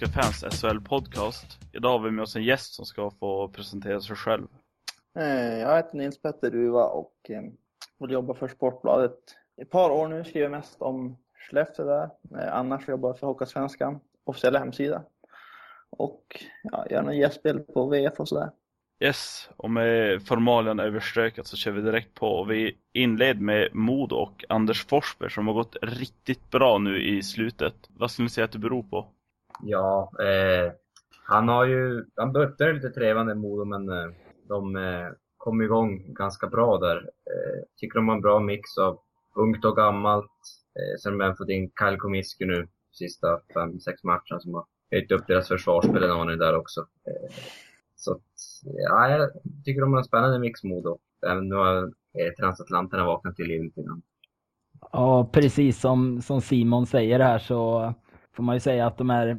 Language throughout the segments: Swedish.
Svenska fans SHL podcast. Idag har vi med oss en gäst som ska få presentera sig själv. Eh, jag heter Nils Petter Duva och eh, vill jobba för Sportbladet. I ett par år nu skriver jag mest om Skellefteå där. Eh, annars jobbar jag för Hockeysvenskan, officiella hemsida. Och ja, gör någon gästspel på VF och sådär. Yes, och med formalen överstökat så kör vi direkt på. Vi inleder med Modo och Anders Forsberg som har gått riktigt bra nu i slutet. Vad skulle ni säga att det beror på? Ja, eh, han har ju, han började lite trevande Modo men eh, de eh, kom igång ganska bra där. Eh, tycker de har en bra mix av ungt och gammalt. Eh, sen har de även fått in Kyle Komiski nu sista fem, sex matcherna som har höjt upp deras försvarsspel en aning där också. Eh, så ja, jag tycker de har en spännande mix Modo. Även nu har eh, transatlanterna vaknat till livet lite grann. Ja, precis som, som Simon säger här så får man ju säga att de här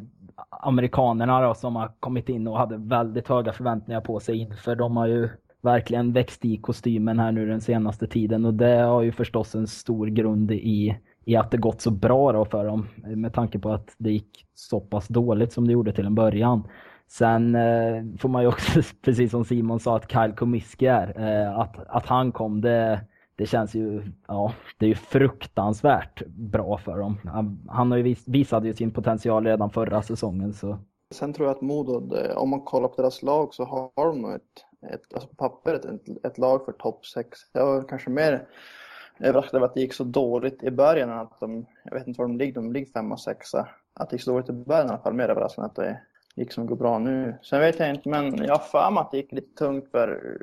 amerikanerna då, som har kommit in och hade väldigt höga förväntningar på sig inför, de har ju verkligen växt i kostymen här nu den senaste tiden och det har ju förstås en stor grund i, i att det gått så bra då för dem med tanke på att det gick så pass dåligt som det gjorde till en början. Sen eh, får man ju också, precis som Simon sa, att Kyle Komiski är, eh, att, att han kom, det, det känns ju, ja, det är ju fruktansvärt bra för dem. Han, han har ju vis, visade ju sin potential redan förra säsongen. Så. Sen tror jag att Modo, eh, om man kollar på deras lag så har de nog ett, ett alltså på pappret ett, ett lag för topp 6. Jag var kanske mer överraskad över att det gick så dåligt i början. Att de, jag vet inte var de ligger, de ligger femma, sexa. Att det gick så dåligt i början i alla fall, mer överraskande att det gick som går bra nu. Sen vet jag inte, men jag har för mig att det gick lite tungt för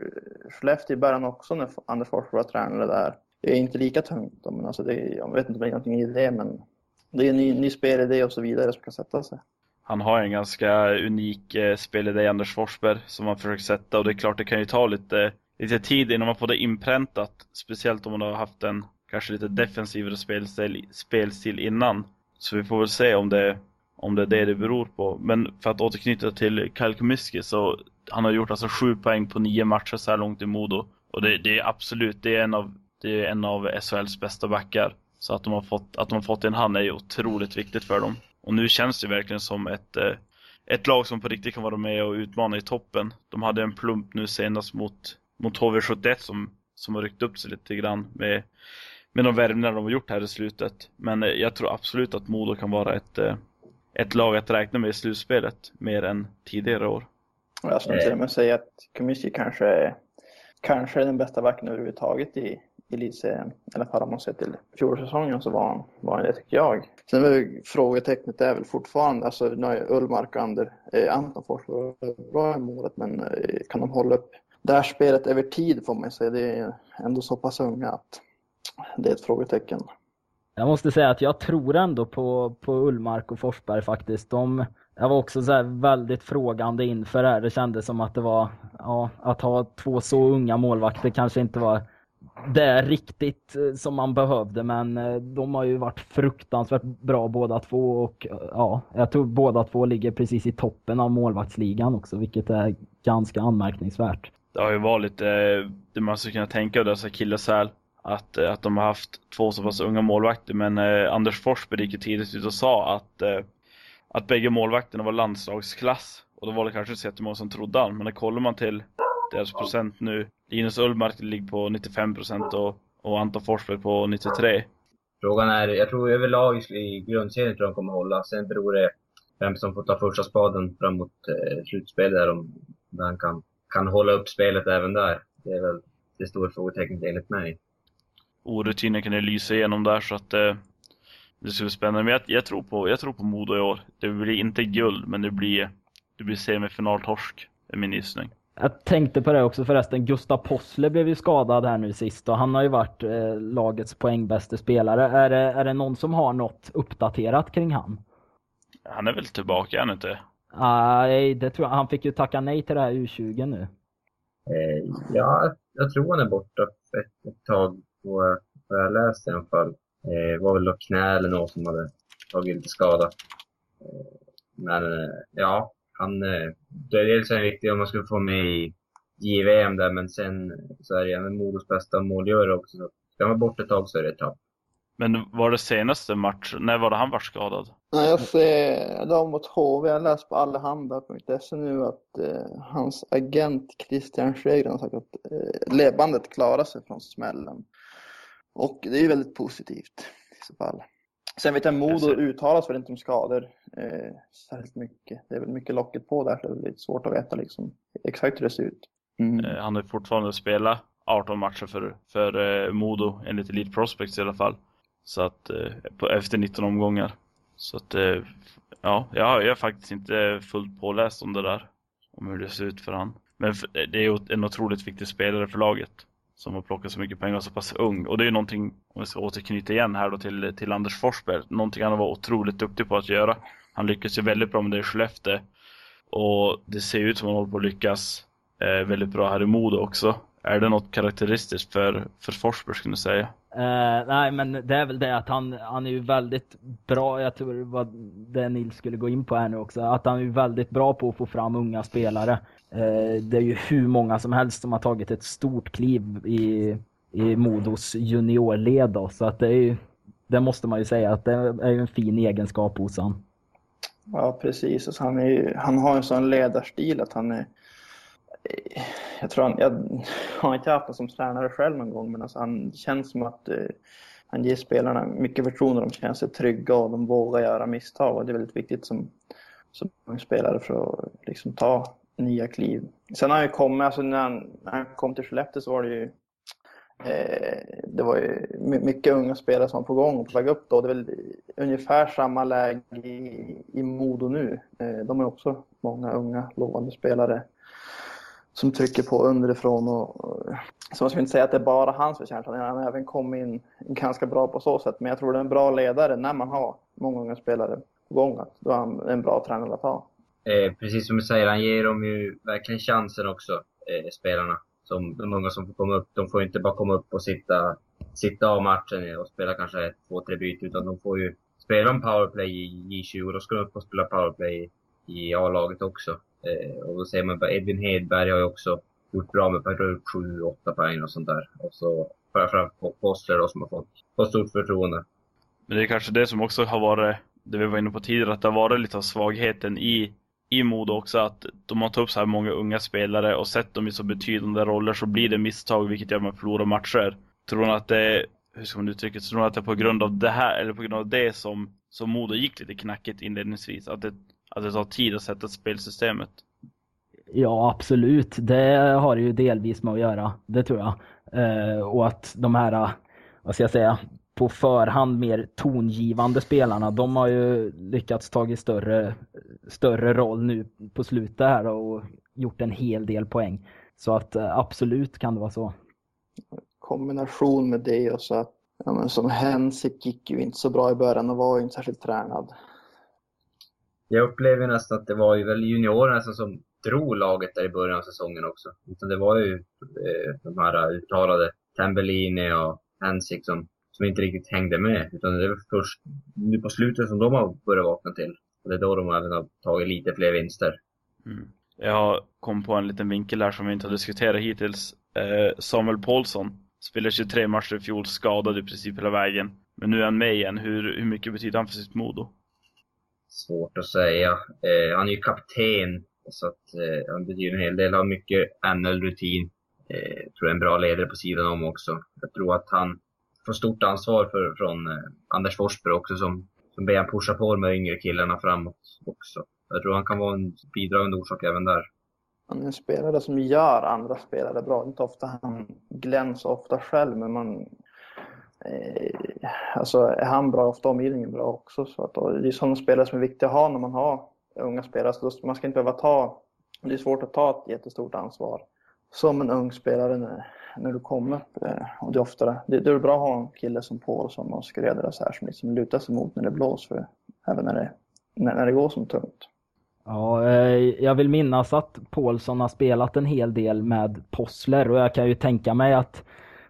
Skellefteå i början också när Anders Forsberg var tränare där. Det är inte lika tungt, men alltså det är, jag vet inte om det är någonting i det, men det är en ny, ny spelidé och så vidare som kan sätta sig. Han har en ganska unik eh, spelidé, Anders Forsberg, som han försöker sätta och det är klart det kan ju ta lite, lite tid innan man får det inpräntat. Speciellt om man har haft en kanske lite defensivare spelstil, spelstil innan. Så vi får väl se om det om det är det det beror på. Men för att återknyta till Kyle Komiski så han har gjort alltså sju poäng på nio matcher så här långt i Modo. Och det, det, är absolut, det är en av, det är en av SHLs bästa backar. Så att de har fått, att de har fått en han är ju otroligt viktigt för dem. Och nu känns det verkligen som ett, eh, ett lag som på riktigt kan vara med och utmana i toppen. De hade en plump nu senast mot, mot HV71 som, som har ryckt upp sig lite grann med, med de värvningar de har gjort här i slutet. Men eh, jag tror absolut att Modo kan vara ett, eh, ett lag att räkna med i slutspelet mer än tidigare år. Jag skulle till och med säga att Kumisi kanske är, kanske är den bästa backen överhuvudtaget i elitserien. I alla fall om man ser till fjolårssäsongen så var han, var han det tycker jag. Sen är frågetecknet är väl fortfarande, alltså nu har Ullmark och Ander, eh, Anton Forsberg bra i målet men eh, kan de hålla upp det här spelet över tid får man säga. Det är ändå så pass unga att det är ett frågetecken. Jag måste säga att jag tror ändå på, på Ullmark och Forsberg faktiskt. De, jag var också så väldigt frågande inför det här. Det kändes som att det var, ja, att ha två så unga målvakter kanske inte var det riktigt eh, som man behövde men eh, de har ju varit fruktansvärt bra båda två och eh, ja, jag tror båda två ligger precis i toppen av målvaktsligan också vilket är ganska anmärkningsvärt. Det har ju varit eh, det man skulle kunna tänka dessa killar så här Eh, att de har haft två så pass unga målvakter. Men eh, Anders Forsberg gick ju tidigt ut och sa att, eh, att bägge målvakterna var landslagsklass. Och då var det kanske inte så jättemånga som trodde han. Men när kollar man till deras procent nu. Linus Ullmark ligger på 95 procent och, och Anton Forsberg på 93. Frågan är, jag tror överlag i grundserien tror jag de kommer hålla. Sen beror det vem som får ta första spaden framåt eh, slutspelet där om han kan, kan hålla upp spelet även där. Det är väl det stora frågetecknet enligt mig orutinen kan ju lysa igenom där så att eh, det ska bli spännande. Men jag, jag, tror på, jag tror på Modo i år. Det blir inte guld, men det blir, det blir semifinaltorsk, är min gissning. Jag tänkte på det också förresten. Gustav Possle blev ju skadad här nu sist och han har ju varit eh, lagets poängbäste spelare. Är det, är det någon som har något uppdaterat kring han? Han är väl tillbaka, är han inte? Nej, det tror jag. Han fick ju tacka nej till det här U20 nu. Eh, ja, jag tror han är borta ett, ett tag på vad jag läst i alla fall. Det var väl då knä eller något som hade tagit lite skada. Eh, men eh, ja, han, det är dels är viktigt om man skulle få med i JVM där, men sen så är det även Modos bästa målgörare också. Så ska man bort ett tag så är det ett tapp. Men var det senaste match, när var det han var skadad? Nej, jag ser dem mot HV. Jag läste på allehanda.se nu att eh, hans agent Christian Sjögren har sagt att eh, ledbandet klarar sig från smällen. Och det är ju väldigt positivt i så fall. Sen vet jag Modo uttalas väl inte om skador eh, särskilt mycket. Det är väl mycket locket på där så det är lite svårt att veta liksom exakt hur det ser ut. Mm. Eh, han har fortfarande spelat 18 matcher för, för eh, Modo enligt Elite Prospects i alla fall. Så att eh, på, efter 19 omgångar. Så att eh, ja, jag, jag är faktiskt inte fullt påläst om det där. Om hur det ser ut för han. Men eh, det är ju en otroligt viktig spelare för laget. Som har plockat så mycket pengar och så pass ung. Och det är ju någonting, om vi ska återknyta igen här då till, till Anders Forsberg. Någonting han har varit otroligt duktig på att göra. Han lyckas ju väldigt bra med det i Skellefteå. Och det ser ut som att han håller på att lyckas eh, väldigt bra här i Modo också. Är det något karaktäristiskt för, för Forsberg skulle du säga? Uh, nej men det är väl det att han, han är ju väldigt bra, jag tror det var det Nils skulle gå in på här nu också, att han är ju väldigt bra på att få fram unga spelare. Uh, det är ju hur många som helst som har tagit ett stort kliv i, i Modos juniorled då, så att det är ju, det måste man ju säga att det är ju en fin egenskap hos han. Ja precis, alltså han, är, han har en sån ledarstil att han är jag tror han, jag har inte haft honom som tränare själv någon gång, men alltså han känns som att eh, han ger spelarna mycket förtroende. De känner sig trygga och de vågar göra misstag. Och det är väldigt viktigt som, som spelare för att liksom, ta nya kliv. Sen har han ju kommit, alltså när han, när han kom till Skellefteå så var det ju eh, det var ju mycket unga spelare som var på gång och på väg upp då. Det är väl ungefär samma läge i, i Modo nu. Eh, de har också många unga lovande spelare som trycker på underifrån. Och, och, så man ska inte säga att det är bara hans förtjänst. Han har även kommit in ganska bra på så sätt. Men jag tror det är en bra ledare när man har många unga spelare på gång. Att då är han en bra tränare att ha. Eh, precis som du säger, han ger dem ju verkligen chansen också, eh, spelarna. Som, de unga som får komma upp. De får inte bara komma upp och sitta, sitta av matchen och spela kanske två, tre byten. Utan de får ju spela en powerplay i J20 då ska de upp och spela powerplay i A-laget också. Eh, och då ser man Edvin Hedberg har ju också gjort bra med runt 7-8 poäng och sånt där. Och så framförallt Postler då som har fått, fått stort förtroende. Men det är kanske det som också har varit, det vi var inne på tidigare, att det har varit lite av svagheten i, i Modo också. Att de har tagit upp så här många unga spelare och sett dem i så betydande roller så blir det misstag vilket gör att man förlorar matcher. Tror ni att det hur ska man uttrycka det, tror ni att det är på grund av det här, eller på grund av det som, som Modo gick lite knackigt inledningsvis? Att det, att det tar tid att sätta spelsystemet. Ja, absolut. Det har ju delvis med att göra. Det tror jag. Eh, och att de här, vad ska jag säga, på förhand mer tongivande spelarna, de har ju lyckats ta större, större roll nu på slutet här och gjort en hel del poäng. Så att eh, absolut kan det vara så. Kombination med det och så att ja, men som Hensik gick ju inte så bra i början och var ju inte särskilt tränad jag upplever nästan att det var ju väl juniorerna som drog laget där i början av säsongen också. Utan det var ju eh, de här uttalade Tambellini och Hansik som, som inte riktigt hängde med. Utan det är först nu på slutet som de har börjat vakna till. Och det är då de även har tagit lite fler vinster. Mm. Jag kom på en liten vinkel här som vi inte har diskuterat hittills. Eh, Samuel Paulsson spelade 23 matcher i fjol, skadad i princip hela vägen. Men nu är han med igen. Hur, hur mycket betyder han för sitt Modo? Svårt att säga. Eh, han är ju kapten, så att eh, han betyder en hel del. Han har mycket NL-rutin. Eh, tror jag är en bra ledare på sidan om också. Jag tror att han får stort ansvar för, från eh, Anders Forsberg också som, som ber han pusha på de yngre killarna framåt också. Jag tror han kan vara en bidragande orsak även där. Han är en spelare som gör andra spelare bra. Inte ofta han glänser ofta själv, men man Eh, alltså är han bra, ofta omgivningen bra också. Så att, det är sådana spelare som är viktiga att ha när man har unga spelare. Så man ska inte behöva ta, det är svårt att ta ett jättestort ansvar som en ung spelare när, när du kommer upp. Eh, och det är oftare, det, det är bra att ha en kille som Paulsson och Skröder så här som liksom lutar sig mot när det blåser, även när det, när, när det går som tungt. Ja, eh, jag vill minnas att Paulsson har spelat en hel del med Possler och jag kan ju tänka mig att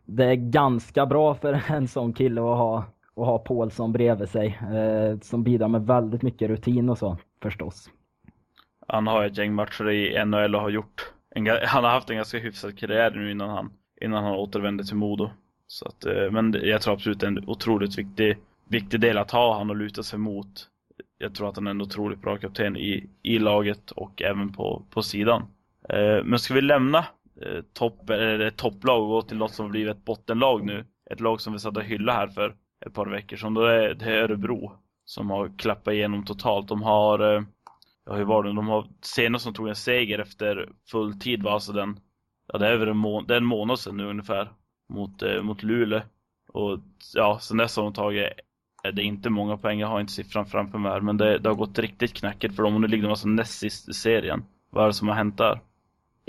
det är ganska bra för en sån kille att ha, att ha Paulsson bredvid sig. Eh, som bidrar med väldigt mycket rutin och så förstås. Han har ett gäng matcher i NHL och har gjort en, han har haft en ganska hyfsad karriär nu innan han, innan han återvände till Modo. Så att, eh, men jag tror absolut det är en otroligt viktig, viktig del att ha han och luta sig mot. Jag tror att han är en otroligt bra kapten i, i laget och även på, på sidan. Eh, men ska vi lämna eh, topp, eller topplag och gå till något som har blivit ett bottenlag nu? Ett lag som vi satt och hylla här för ett par veckor sedan. Då är det Örebro som har klappat igenom totalt. De har, eh, ja hur var det, de har senast de tog en seger efter full tid var alltså den, ja det är över en, må det är en månad sedan nu ungefär, mot, eh, mot Luleå. Och ja, sen dess har de tagit, eh, är det inte många poäng, jag har inte siffran framför mig här, men det, det har gått riktigt knackigt för dem och nu ligger de alltså näst sist i serien. Vad är det som har hänt där?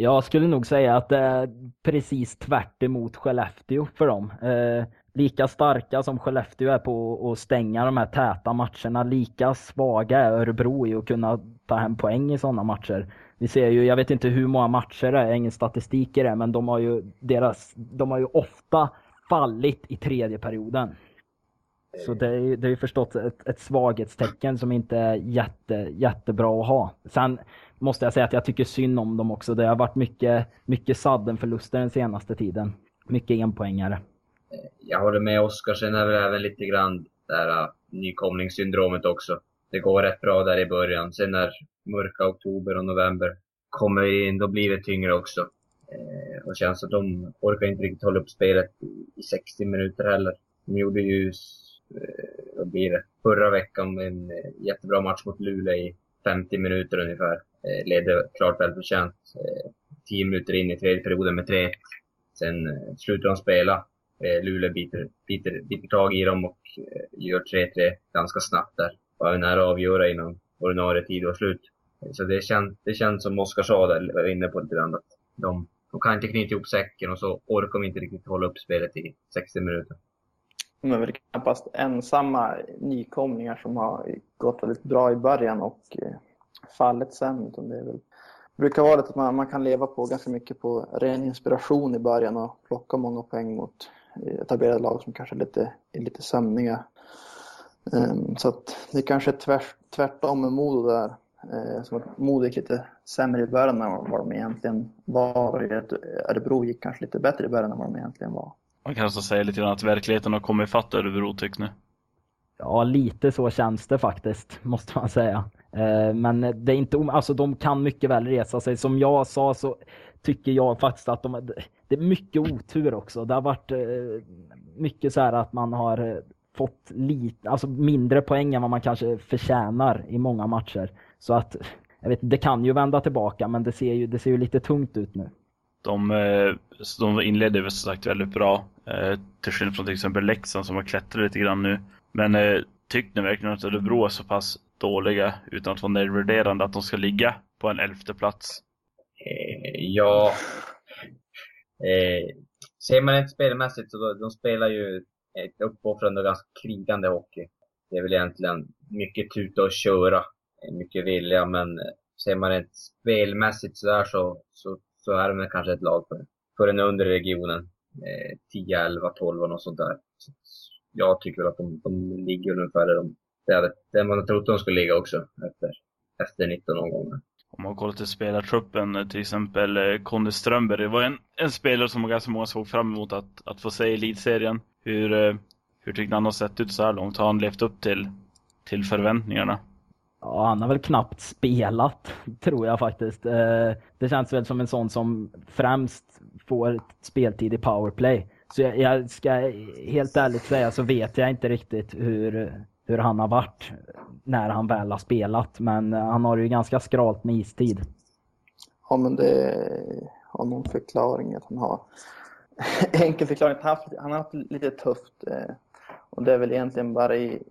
Jag skulle nog säga att det är precis tvärt emot Skellefteå för dem. Eh, lika starka som Skellefteå är på att stänga de här täta matcherna, lika svaga är Örebro i att kunna ta hem poäng i sådana matcher. Vi ser ju, jag vet inte hur många matcher det är, ingen statistik i det, men de har ju, deras, de har ju ofta fallit i tredje perioden. Så det är, det är ju förstås ett, ett svaghetstecken som inte är jätte, jättebra att ha. Sen måste jag säga att jag tycker synd om dem också. Det har varit mycket, mycket förluster den senaste tiden. Mycket enpoängare. Jag håller med Oskar. Sen är väl även lite grann det här äh, nykomlingssyndromet också. Det går rätt bra där i början. Sen när mörka oktober och november kommer in, då blir det tyngre också. Eh, och känns att de orkar inte riktigt hålla upp spelet i 60 minuter heller. De gjorde ju, eh, vad blir det, förra veckan en eh, jättebra match mot Luleå i 50 minuter ungefär. Eh, leder ledde klart välförtjänt. Eh, tio minuter in i tredje perioden med 3-1. Sen eh, slutar de spela. Luleå biter, biter, biter tag i dem och gör 3-3 ganska snabbt där. Var nära att avgöra innan ordinarie tid var slut. Så det känns, det känns som Oskar sa där, var inne på lite grann, att de, de kan inte knyta ihop säcken och så orkar de inte riktigt hålla upp spelet i 60 minuter. De är väl knappast ensamma nykomlingar som har gått väldigt bra i början och fallit sen. Utan det är väl, brukar vara att man, man kan leva på ganska mycket på ren inspiration i början och plocka många poäng mot etablerade lag som kanske är lite, är lite sömniga. Um, så att det kanske är tvärt, tvärtom med Modo där. Uh, som att Modo gick lite sämre i början än vad de egentligen var. Och Örebro gick kanske lite bättre i början än vad de egentligen var. Man kan alltså säga lite grann att verkligheten har kommit ifatt Örebro tycks ni? Ja, lite så känns det faktiskt, måste man säga. Eh, men det är inte, alltså de kan mycket väl resa sig. Som jag sa så tycker jag faktiskt att de, det är mycket otur också. Det har varit eh, mycket så här att man har eh, fått lite, alltså mindre poäng än vad man kanske förtjänar i många matcher. Så att, jag vet det kan ju vända tillbaka men det ser ju, det ser ju lite tungt ut nu. De, de inledde väl som sagt väldigt bra. Till skillnad från till exempel Leksand som har klättrat lite grann nu. Men tyckte ni verkligen att Örebro är så pass dåliga utan att vara nedvärderande att de ska ligga på en elfte plats? Eh, ja. Eh, ser man inte spelmässigt så de spelar ju ett uppoffrande och ganska krigande hockey. Det är väl egentligen mycket tuta och köra, eh, mycket vilja, men eh, ser man inte spelmässigt sådär så, så, så är de kanske ett lag för, för den undre regionen. Eh, 10, 11, 12 och något sånt där. Så jag tycker att de, de ligger ungefär där de, där, där man trodde de skulle ligga också efter, efter 19 omgångar. Om man kollar till spelartruppen, till exempel Conny Strömberg, det var en, en spelare som ganska många såg fram emot att, att få se i elitserien. Hur, hur tyckte han har sett ut så här långt? Har han levt upp till, till förväntningarna? Ja, han har väl knappt spelat, tror jag faktiskt. Det känns väl som en sån som främst får speltid i powerplay. Så jag, jag ska helt ärligt säga så vet jag inte riktigt hur, hur han har varit när han väl har spelat. Men han har ju ganska skralt med istid. Ja, men det har någon förklaring att han har enkel förklaring. Han har, han har haft lite tufft. Eh, och det är väl egentligen bara i,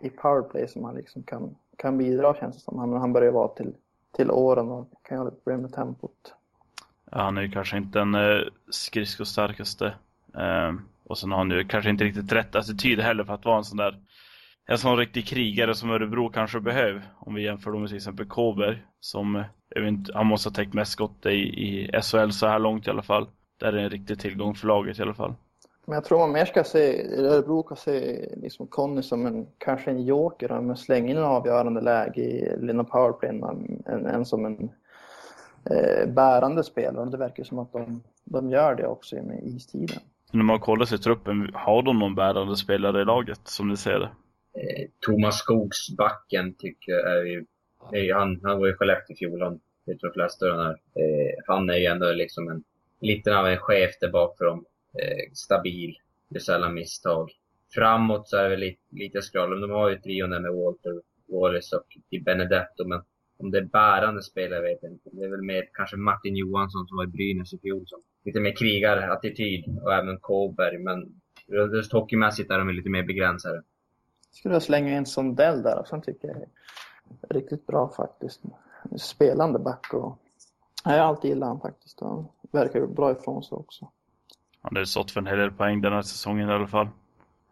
i powerplay som han liksom kan, kan bidra känns det som. Han, han börjar vara till, till åren och kan ha lite problem med tempot. Ja, han är ju kanske inte den eh, skridskostarkaste. Eh, och sen har han ju kanske inte riktigt rätt attityd heller för att vara en sån där en sån riktig krigare som Örebro kanske behöver. Om vi jämför med till exempel Kåberg som jag vet inte, han måste ha täckt mest skott i, i SHL så här långt i alla fall. Där är en riktig tillgång för laget i alla fall. Men jag tror man mer ska se, Örebro kan se liksom Conny som en, kanske en joker, men slänga in en avgörande läge i Lina Powerplay än, än, än som en eh, bärande spelare. Det verkar som att de, de gör det också med istiden. När man kollar sig i truppen, har de någon bärande spelare i laget som ni ser det? Eh, Thomas Skogsbacken tycker jag är ju, är, han, han var ju Skellefteå i fjol, han vet de flesta den här. Eh, han är ju ändå liksom en, lite av en chef där bak för dem. Eh, stabil, gör sällan misstag. Framåt så är det väl lite, lite skral, de har ju trion där med Walter, Wallace och Benedetto, men om det är bärande spelare vet jag inte. Det är väl mer kanske Martin Johansson som var i Brynäs i fjol som lite mer krigarattityd och även Kåberg, men just hockeymässigt är de lite mer begränsade. Skulle jag slänga in Sondell där som han tycker jag är riktigt bra faktiskt. Spelande back och jag har alltid gillat han faktiskt. Han verkar bra ifrån sig också. Han har stått för en hel del poäng den här säsongen i alla fall.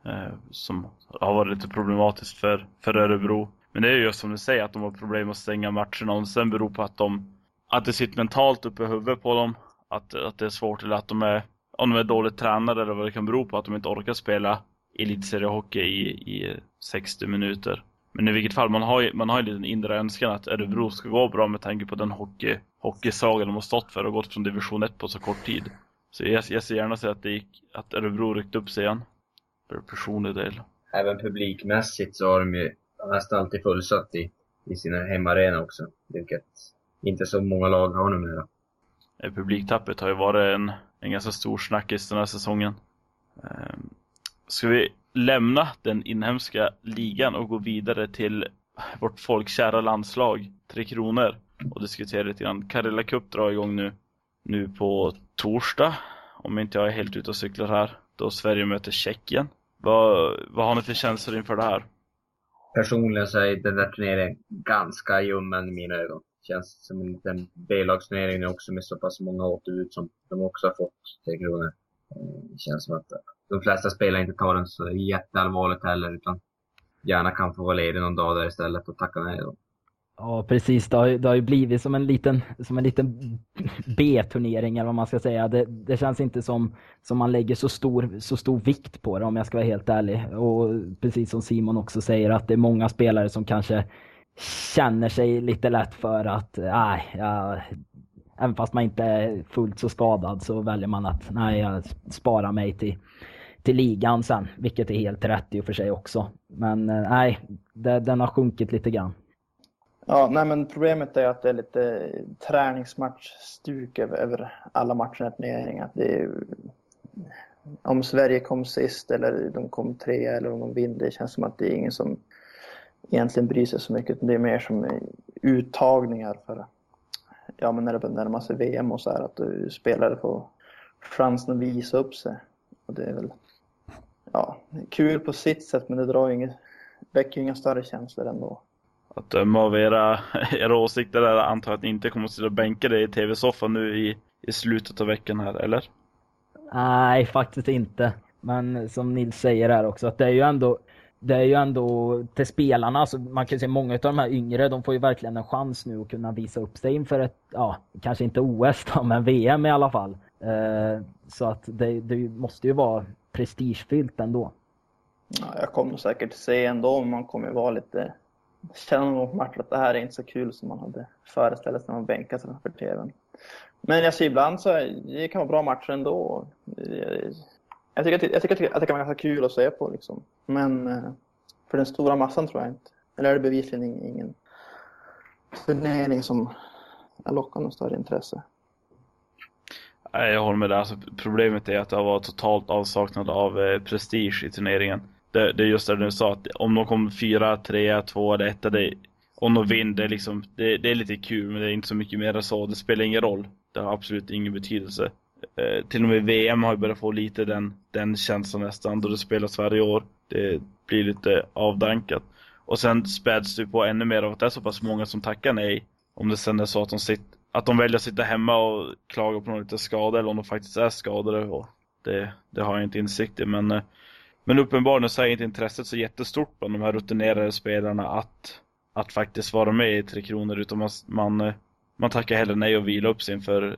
Eh, som har varit lite problematiskt för, för Örebro. Men det är ju just som du säger att de har problem att stänga matcherna. Om det sen beror på att de att det sitter mentalt uppe i huvudet på dem. Att, att det är svårt eller att de är om de är dåligt tränade eller vad det kan bero på att de inte orkar spela elitseriehockey i, i 60 minuter. Men i vilket fall, man har ju, man har ju en liten inre önskan att Örebro ska gå bra med tanke på den hockey, hockeysagan de har stått för och gått från division 1 på så kort tid. Så jag, jag ser gärna att det gick, att Örebro ryckte upp sig igen. För personlig del. Även publikmässigt så har de ju nästan alltid fullsatt i, i sina hemarena också. Vilket inte så många lag har numera. Publiktappet har ju varit en, en ganska stor snackis den här säsongen. Ehm, ska vi lämna den inhemska ligan och gå vidare till vårt folkkära landslag, Tre Kronor, och diskutera lite grann. Karela Cup drar igång nu, nu på torsdag, om inte jag är helt ute och cyklar här, då Sverige möter Tjeckien. Vad, vad har ni för känslor inför det här? Personligen så är den där turneringen ganska ljummen i mina ögon. Känns som en liten B-lagsturnering också med så pass många återbud som de också har fått, Tre Kronor. Eh, det känns som att de flesta spelare inte tar den så jätteallvarligt heller, utan gärna kan få vara ledig någon dag där istället och tacka nej då. Ja, precis. Det har, det har ju blivit som en liten, som en liten B-turnering eller vad man ska säga. Det, det, känns inte som, som man lägger så stor, så stor vikt på det om jag ska vara helt ärlig. Och precis som Simon också säger att det är många spelare som kanske känner sig lite lätt för att, nej, ja, även fast man inte är fullt så skadad så väljer man att, nej, jag sparar mig till till ligan sen, vilket är helt rätt i och för sig också. Men eh, nej, det, den har sjunkit lite grann. Ja, nej men problemet är att det är lite träningsmatchstuk över, över alla matcher i Det är, om Sverige kom sist eller de kom tre eller om de vinner, det känns som att det är ingen som egentligen bryr sig så mycket. Det är mer som uttagningar för ja, men när det närmar sig VM och så här, att spelare får chansen att visa upp sig. Och det är väl ja, kul på sitt sätt men det drar inget, väcker inga större känslor ändå. Att döma av era, era åsikter där antar jag att ni inte kommer att sitta och bänka dig i tv-soffan nu i, i slutet av veckan här, eller? Nej, faktiskt inte. Men som Nils säger här också, att det är ju ändå det är ju ändå till spelarna, alltså man kan ju se många av de här yngre, de får ju verkligen en chans nu att kunna visa upp sig inför ett, ja, kanske inte OS då, men VM i alla fall. Eh, så att det, det måste ju vara prestigefyllt ändå. Ja, jag kommer säkert se ändå, men man kommer vara lite känna någon match att det här är inte så kul som man hade föreställt sig när man bänkade sig framför tvn. Men jag ser ibland så det kan vara bra matcher ändå. Jag tycker, att, jag tycker att det kan vara ganska kul att se på liksom. Men eh, för den stora massan tror jag inte. Eller är det bevisligen ingen turnering som lockar något större intresse. Nej, jag håller med där. Alltså, problemet är att det har varit totalt avsaknad av eh, prestige i turneringen. Det, det, är just det du sa, att om de kommer fyra, trea, två eller etta, det, om de vinner, det är, liksom, det, det, är lite kul, men det är inte så mycket mer än så. Det spelar ingen roll. Det har absolut ingen betydelse. Eh, till och med VM har ju börjat få lite den, den känslan nästan, då det spelas varje år. Det blir lite avdankat. Och sen späds det på ännu mer av att det är så pass många som tackar nej. Om det sen är så att de sitter att de väljer att sitta hemma och klaga på någon liten skada eller om de faktiskt är skadade. Och det, det har jag inte insikt i. Men, eh, men uppenbarligen så är inte intresset så jättestort bland de här rutinerade spelarna att, att faktiskt vara med i Tre Kronor. Utan man, man, eh, man tackar hellre nej och vilar upp sig inför,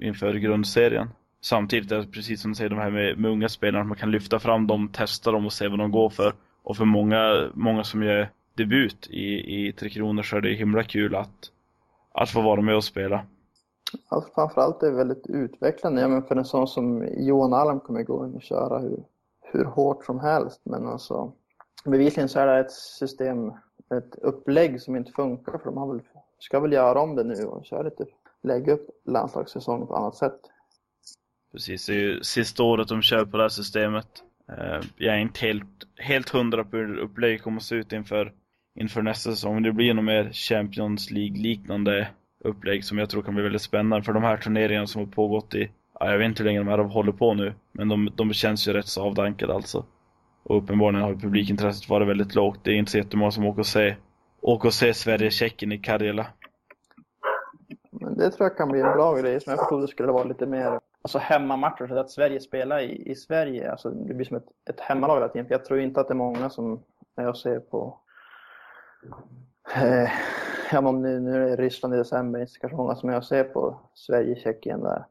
inför grundserien. Samtidigt är det precis som du säger, de här med, med unga spelarna, att man kan lyfta fram dem, testa dem och se vad de går för. Och för många, många som gör debut i, i Tre Kronor så är det himla kul att att få vara med och spela. Alltså, framförallt är det väldigt utvecklande. Ja, men för en sån som Johan Alm kommer gå in och köra hur, hur hårt som helst. Men alltså, bevisligen så är det ett system, ett upplägg som inte funkar för de har väl, ska väl göra om det nu och köra lite, lägga upp landslagssäsongen på annat sätt. Precis, det är ju sista året de kör på det här systemet. Eh, jag är inte helt, helt hundra på hur upplägget kommer att se ut inför, inför nästa säsong. Det blir nog mer Champions League-liknande upplägg som jag tror kan bli väldigt spännande. För de här turneringarna som har pågått i, ja, jag vet inte hur länge de här håller på nu, men de, de känns ju rätt så avdankade alltså. Och uppenbarligen har publikintresset varit väldigt lågt. Det är inte så jättemånga som åker och ser, åker och ser Sverige-Tjeckien i Karjala. Men det tror jag kan bli en bra grej. Som jag förstod det skulle vara lite mer alltså hemmamatcher, så att Sverige spelar i, i Sverige. Alltså det blir som ett, ett hemmalag hela tiden. För jag tror inte att det är många som, när jag ser på eh, ja, om nu, nu är det Ryssland i december, inte kanske många som jag ser på Sverige-Tjeckien där.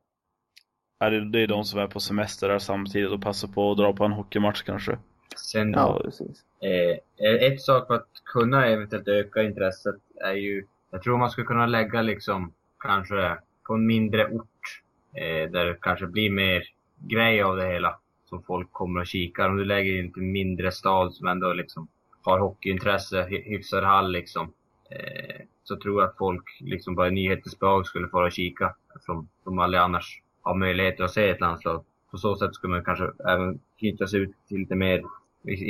Ja, det, det är de som är på semester där samtidigt och passar på att dra på en hockeymatch kanske. Sen, Ja, precis. eh, ett sak för att kunna eventuellt öka intresset är ju, jag tror man skulle kunna lägga liksom kanske på en mindre ort eh, där det kanske blir mer grej av det hela som folk kommer och kikar. Om du lägger in en mindre stad som ändå liksom har hockeyintresse, hyfsad hall liksom. Eh, så tror jag att folk liksom bara i nyhetens behag skulle få och kika eftersom de aldrig annars har möjlighet att se ett landslag. På så sätt skulle man kanske även knytas ut till lite mer,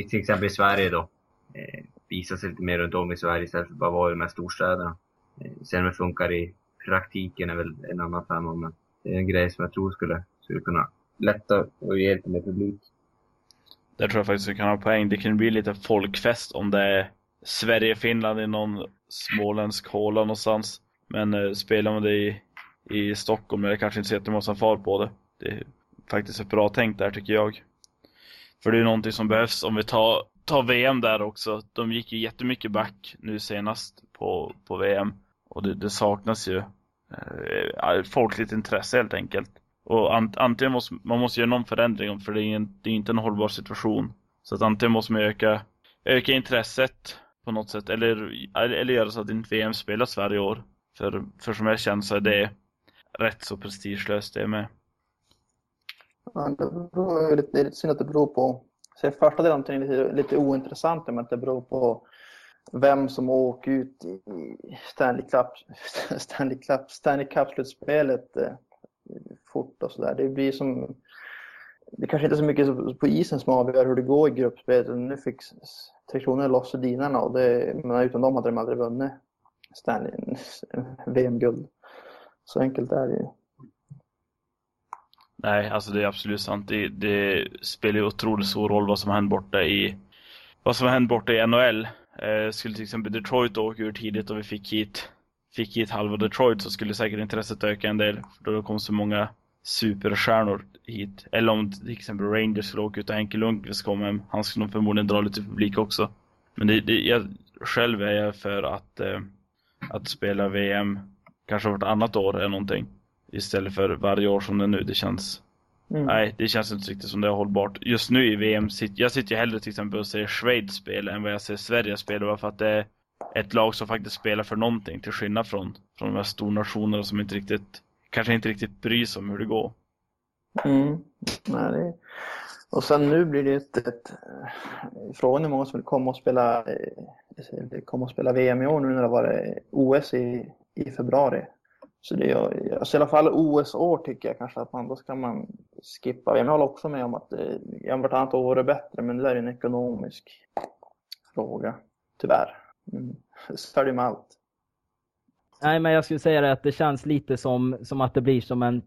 till exempel i Sverige då, eh, visa sig lite mer runt om i Sverige istället för att bara vara i de här storstäderna. Eh, sen om det funkar i praktiken är väl en annan femma, men det är en grej som jag tror skulle, skulle kunna lätta och ge lite mer publik. Där tror jag faktiskt vi kan ha poäng. Det kan bli lite folkfest om det är Sverige-Finland i någon småländsk håla någonstans. Men eh, spelar man det i, i Stockholm är det kanske inte så jättemånga som far på det. Det är faktiskt ett bra tänk där tycker jag. För det är någonting som behövs om vi tar, tar VM där också. De gick ju jättemycket back nu senast på, på VM. Och det, det saknas ju eh, eh folkligt intresse helt enkelt. Och ant, antingen måste man måste göra någon förändring för det är, en, det är inte en hållbar situation. Så att antingen måste man öka, öka intresset på något sätt eller, eller göra så att inte VM spelas varje år. För, för som jag känner så är det rätt så prestigelöst det med. Ja, det, beror, det är lite synd att det beror på... Så första delen är lite, lite ointressant men att det beror på vem som åker ut i Stanley Cup, Stanley Cup, Stanley Cup-slutspelet eh, fort och sådär. Det blir som... Det kanske inte är så mycket på isen som avgör hur det går i gruppspelet. Nu fick Tre Kronor loss dinarna och det, men utan dem hade de aldrig vunnit Stanley, VM-guld. Så enkelt är det ju. Nej, alltså det är absolut sant. Det, det spelar ju otroligt stor roll vad som händer borta i vad som händer borta i NHL. Eh, skulle till exempel Detroit åka ur tidigt och vi fick hit fick hit halva Detroit så skulle säkert intresset öka en del. För då kom så många superstjärnor hit. Eller om till exempel Rangers skulle åka ut och Henke Lundqvist kom hem. Han skulle nog förmodligen dra lite publik också. Men det, det, jag, själv är jag för att, eh, att spela VM kanske vartannat år eller någonting. Istället för varje år som det är nu. Det känns Mm. Nej, det känns inte riktigt som det är hållbart. Just nu i VM, jag sitter ju hellre till exempel och ser Schweiz spela än vad jag ser Sverige spela. Bara för att det är ett lag som faktiskt spelar för någonting. Till skillnad från, från de här stornationerna som inte riktigt, kanske inte riktigt bryr sig om hur det går. Mm. Nej, det... Och sen nu blir det ett, ett... Frågan är hur många som vill komma och spela, eh, komma och spela VM i år nu när det var OS i, i februari. Så det gör, alltså i alla fall OS-år tycker jag kanske att man, då ska man skippa Jag håller också med om att eh, vartannat år är bättre, men det där är en ekonomisk fråga, tyvärr. Mm. Så är det med allt. Nej, men jag skulle säga det att det känns lite som, som att det blir som en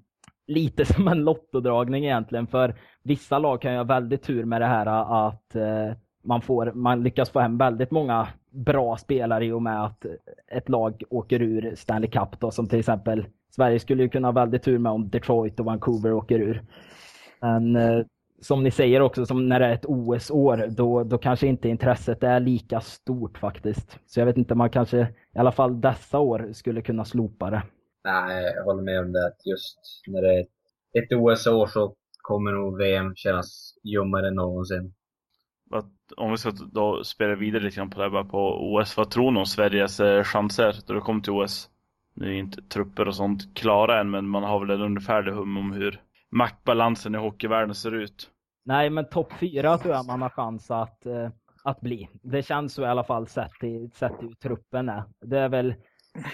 lite som en lottodragning egentligen. För vissa lag kan ju ha väldigt tur med det här att eh, man, får, man lyckas få hem väldigt många bra spelare i och med att ett lag åker ur Stanley Cup då, som till exempel Sverige skulle ju kunna ha väldigt tur med om Detroit och Vancouver åker ur. Men eh, som ni säger också, som när det är ett OS-år, då, då kanske inte intresset är lika stort faktiskt. Så jag vet inte, man kanske i alla fall dessa år skulle kunna slopa det. Nej, jag håller med om det. att Just när det är ett OS-år så kommer nog VM kännas ljummare än någonsin. Att, om vi ska då spela vidare lite grann på det här bara på OS. Vad tror ni om Sveriges eh, chanser då det kommer till OS? Nu är inte trupper och sånt klara än, men man har väl en ungefärlig hum om hur maktbalansen i hockeyvärlden ser ut. Nej, men topp fyra tror jag man har chans att, eh, att bli. Det känns så i alla fall sett i, sett i truppen är. Det är väl,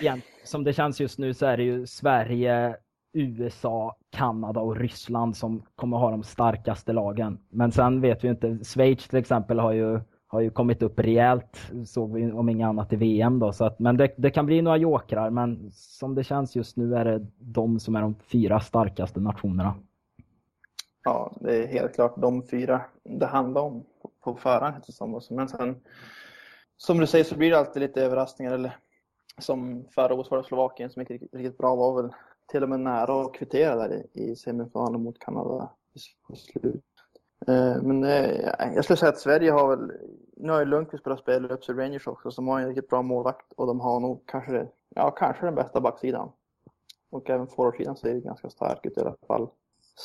igen, som det känns just nu så är det ju Sverige, USA, Kanada och Ryssland som kommer ha de starkaste lagen. Men sen vet vi inte, Schweiz till exempel har ju, har ju kommit upp rejält, såg vi om inget annat i VM då. Så att, men det, det kan bli några jokrar, men som det känns just nu är det de som är de fyra starkaste nationerna. Ja, det är helt klart de fyra det handlar om på förhand. Men sen, som du säger så blir det alltid lite överraskningar. Eller, som förra året var det Slovakien som inte riktigt, riktigt bra var väl till och med nära att kvittera där i, i semifinalen mot Kanada på eh, men eh, jag skulle säga att Sverige har väl, nu har ju Lundqvist börjat spela upp sig Rangers också, så de har en riktigt bra målvakt och de har nog kanske, ja, kanske den bästa backsidan. Och även forwardsidan ser ganska stark ut i alla fall.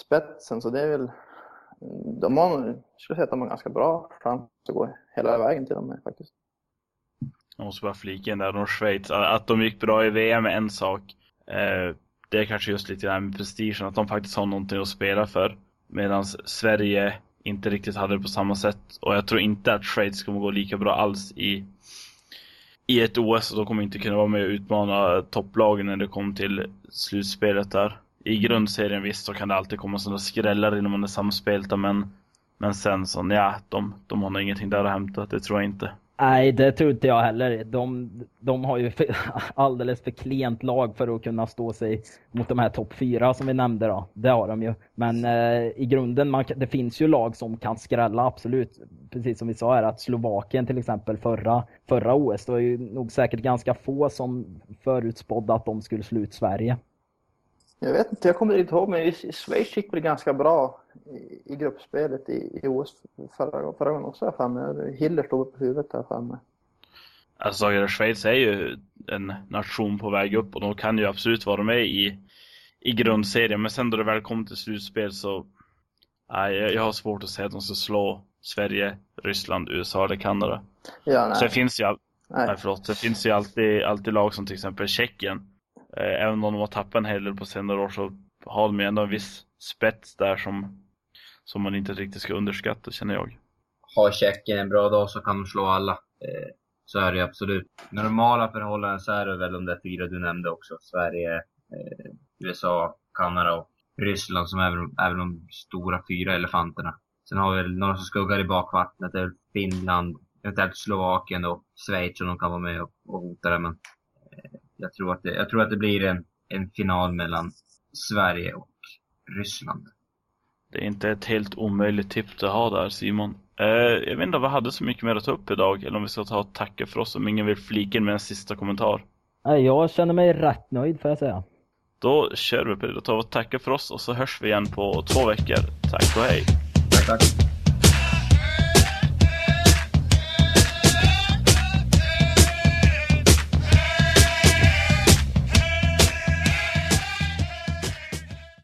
Spetsen, så det är väl, mm, de har, jag skulle säga att de har ganska bra chans att gå hela vägen till dem faktiskt. Jag måste bara flika in där om Schweiz. Att de gick bra i VM är en sak. Eh, det är kanske just lite det med prestigen, att de faktiskt har någonting att spela för. Medan Sverige inte riktigt hade det på samma sätt. Och jag tror inte att Schweiz kommer gå lika bra alls i, i ett OS. Och de kommer inte kunna vara med och utmana topplagen när det kommer till slutspelet där. I grundserien visst så kan det alltid komma sådana skrällar innan man är samspelta men Men sen så, ja, de, de har nog ingenting där att hämta, det tror jag inte. Nej, det tror inte jag heller. De, de har ju för, alldeles för klent lag för att kunna stå sig mot de här topp fyra som vi nämnde. Då. Det har de ju. Men eh, i grunden, man, det finns ju lag som kan skrälla, absolut. Precis som vi sa här, att Slovakien till exempel förra, förra OS, det var ju nog säkert ganska få som förutspådde att de skulle slå ut Sverige. Jag vet inte, jag kommer inte ihåg, men Schweiz gick väl ganska bra i, i gruppspelet i, i OS förra, förra gången också, för mig. Hiller stod på huvudet där mig. Alltså, Schweiz är ju en nation på väg upp och de kan ju absolut vara med i, i grundserien. Men sen då det väl kommer till slutspel så nej, jag har svårt att säga att de ska slå Sverige, Ryssland, USA eller Kanada. Ja, nej. Så det finns ju. Nej. nej. förlåt, det finns ju alltid, alltid lag som till exempel Tjeckien. Eh, även om de har tappat en hel del på senare år så har de ju ändå en viss spets där som, som man inte riktigt ska underskatta känner jag. Har Tjeckien en bra dag så kan de slå alla. Eh, så är det ju absolut. Normala förhållanden så är det väl de där fyra du nämnde också. Sverige, eh, USA, Kanada och Ryssland som är är väl de stora fyra elefanterna. Sen har vi några som skuggar i bakvattnet. Det är Finland, eventuellt Slovakien och Schweiz som de kan vara med och, och hota det. Men jag, tror att det, jag tror att det blir en, en final mellan Sverige och Ryssland. Det är inte ett helt omöjligt tips att ha där Simon. Eh, jag vet inte om vi hade så mycket mer att ta upp idag eller om vi ska ta och tacka för oss om ingen vill flika in med en sista kommentar. Nej, Jag känner mig rätt nöjd får jag säga. Då kör vi på det. Då tar vi och tackar för oss och så hörs vi igen på två veckor. Tack och hej! Tack, tack.